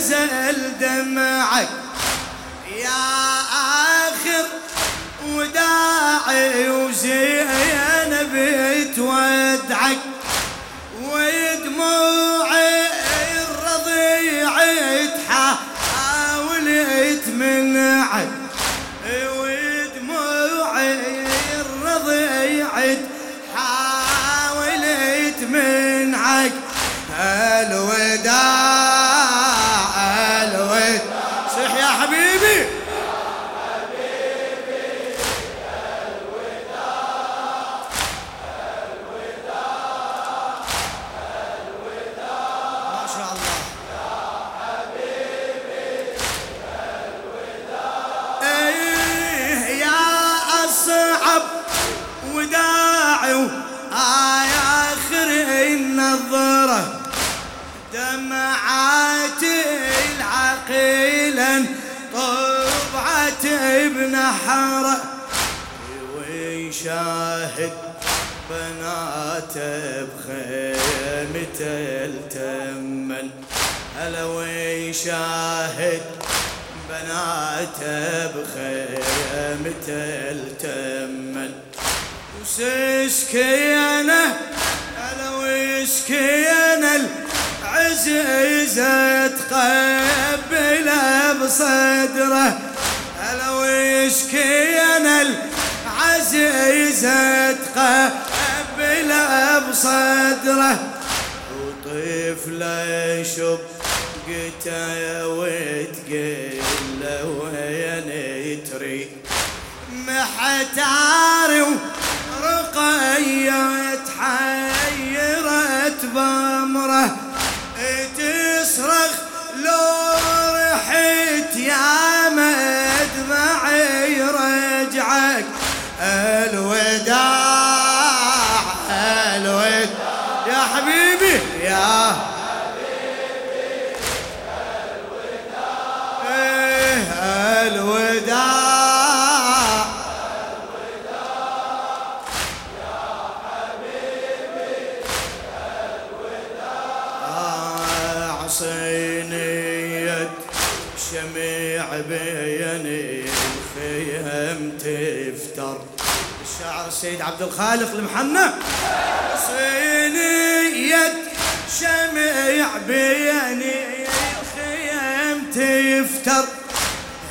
نزل دمعك يا آخر وداعي وزينب تودعك Baby. بنحره ويشاهد بناته بخيمته التمن هلا ويشاهد بناته بخيمته التمن وسسكينه هلا وسكينة العزيزة تقبله بصدره؟ يشكينا العزيزة تقبل بصدره. وطفله يشب قتا وتقل وين تري محتار ورقية تحيرت بأمره. تصرخ عصينية شميع بيني الخيم تفتر. شعر السيد عبد الخالق المحنة. صينية شمع بيني الخيم تفتر.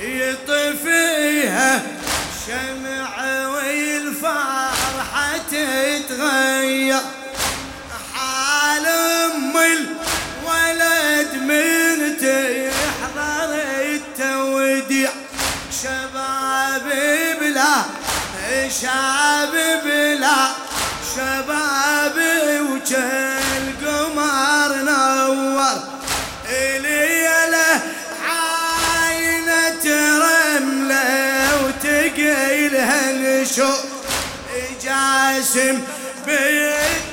يطفيها شمع وجل قمر نور ليلة عاينة رملة وتقيلها نشو جاسم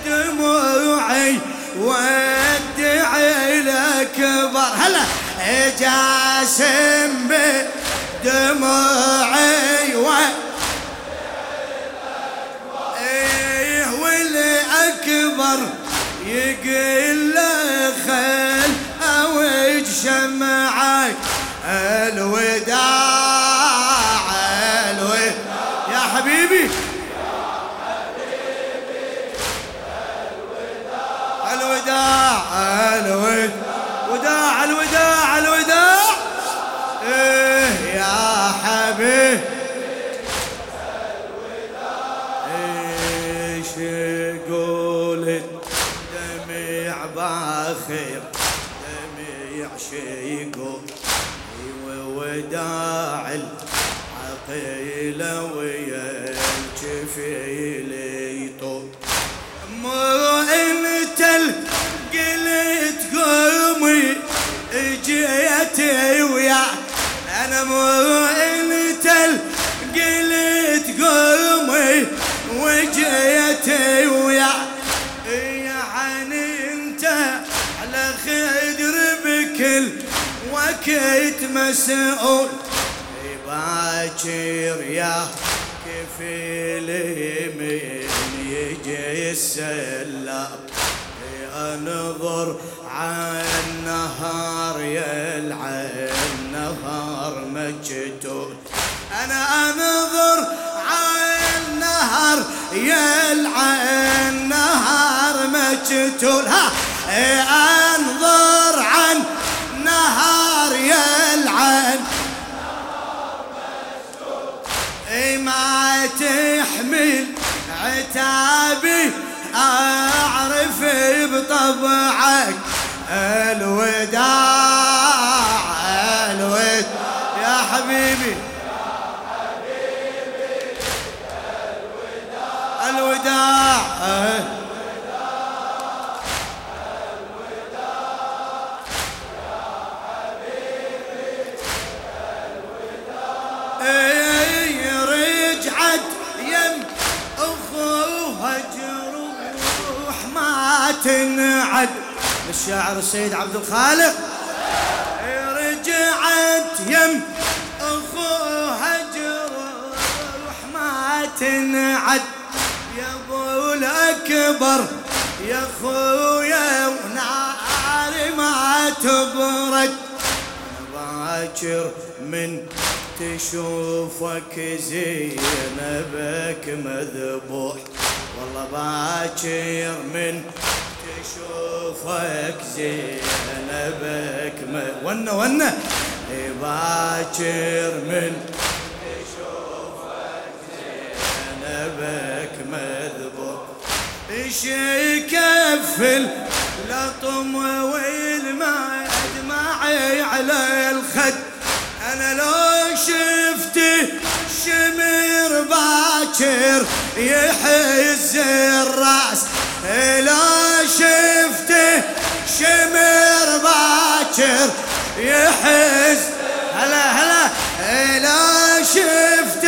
بالدموعي ودعي الأكبر هلا. جاسم بدموعي الوداع الوداع. الوداع الوداع. إيه يا حبيبي باخر دميع شيقو وداع العقيلة ويا الجفيل خدر بكل وكيت مسؤول. باكر يا كفيل من يجي السلام. أنظر عن نهار يلعب نهار مجتول أنا أنظر عن نهار يلعب نهار مجتول ها بطبعك الوداع الوداع يا حبيبي. الوداع رجعت يم أخوها ما تنعد الشاعر السيد عبد الخالق. رجعت يم أخوها جروح ما تنعد يا أبو الأكبر. يا خويا ونار ما تبرد. باكر من تشوفك زينبك مذبوح. والله باكر من تشوفك زينبك. ونا ونا باكر من تشوفك زينبك مذبوح. إيش يكفل لطم والمدمعي على الخد. أنا لو شفت شمر باكر يحز الرأس. لو شفت شمر باكر يحز. هلا هلا. لو شفت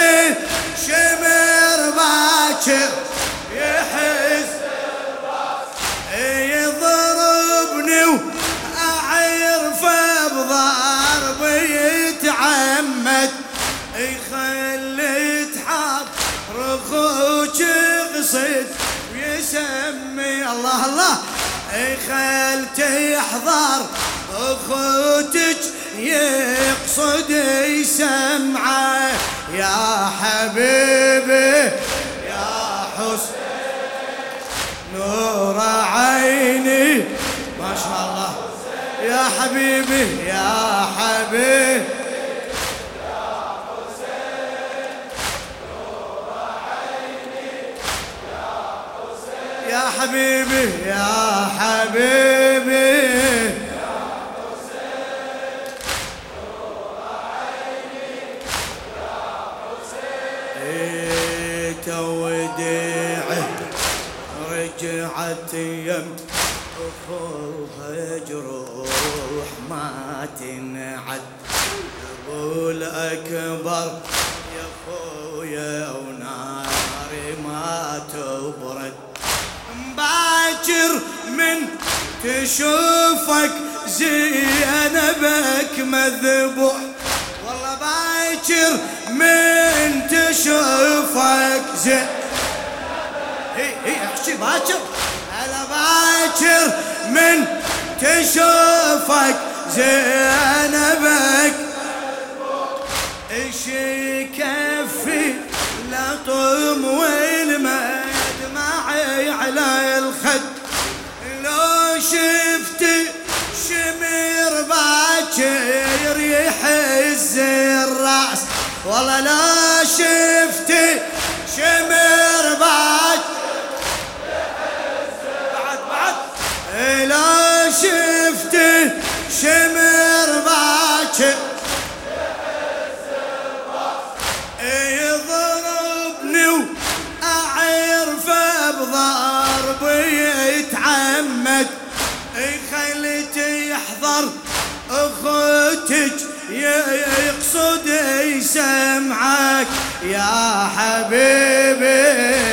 شمر باكر يحز. يضربني واعرفه بضرب يتعمد. يخلي تحط رخوك قصد ويسمي الله الله. يخل تحضر أخوتك يقصد يسمعه. يا حبيبي يا حسين نور عيني. ما شاء الله. يا حبيبي يا يا حبيبي يا حبيبي. إيه توديعه رجعت يم اخوها جروح ما تنعد. أبو تشوفك زينبك مذبوح. والله باكر من تشوفك زين. هي هي احكي باكر. هلا باكر من تشوفك زينبك. إيش يكفي لطم والمدمعي على والله لا شفت شمير يسمعك يا حبيبي.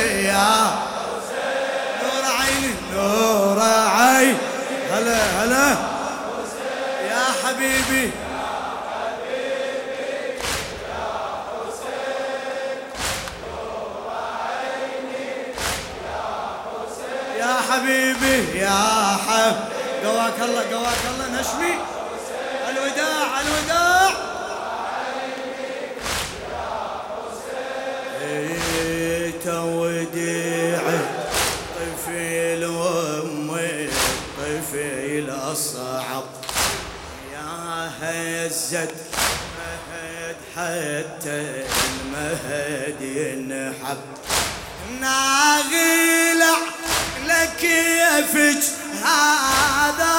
يفج هذا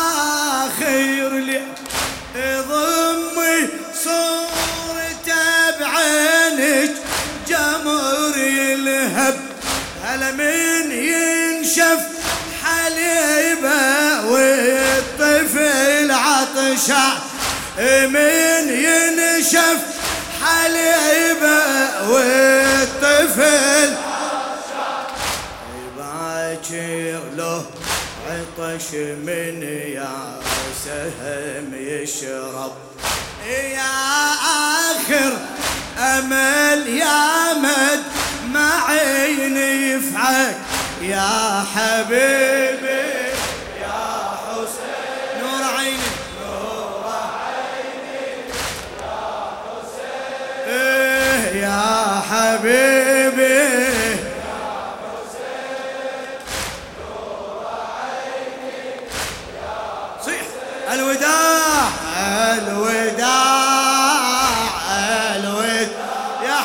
خير لي ضمي صورته بعينك جمر يلهب هل من ينشف حليبه والطفل عطشان من ينشف حليبه والطفل عطش من يا سهم يشرب. يا آخر أمل يا مد ما عيني يفعك يا حبيبي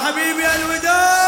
حبيبي الوداد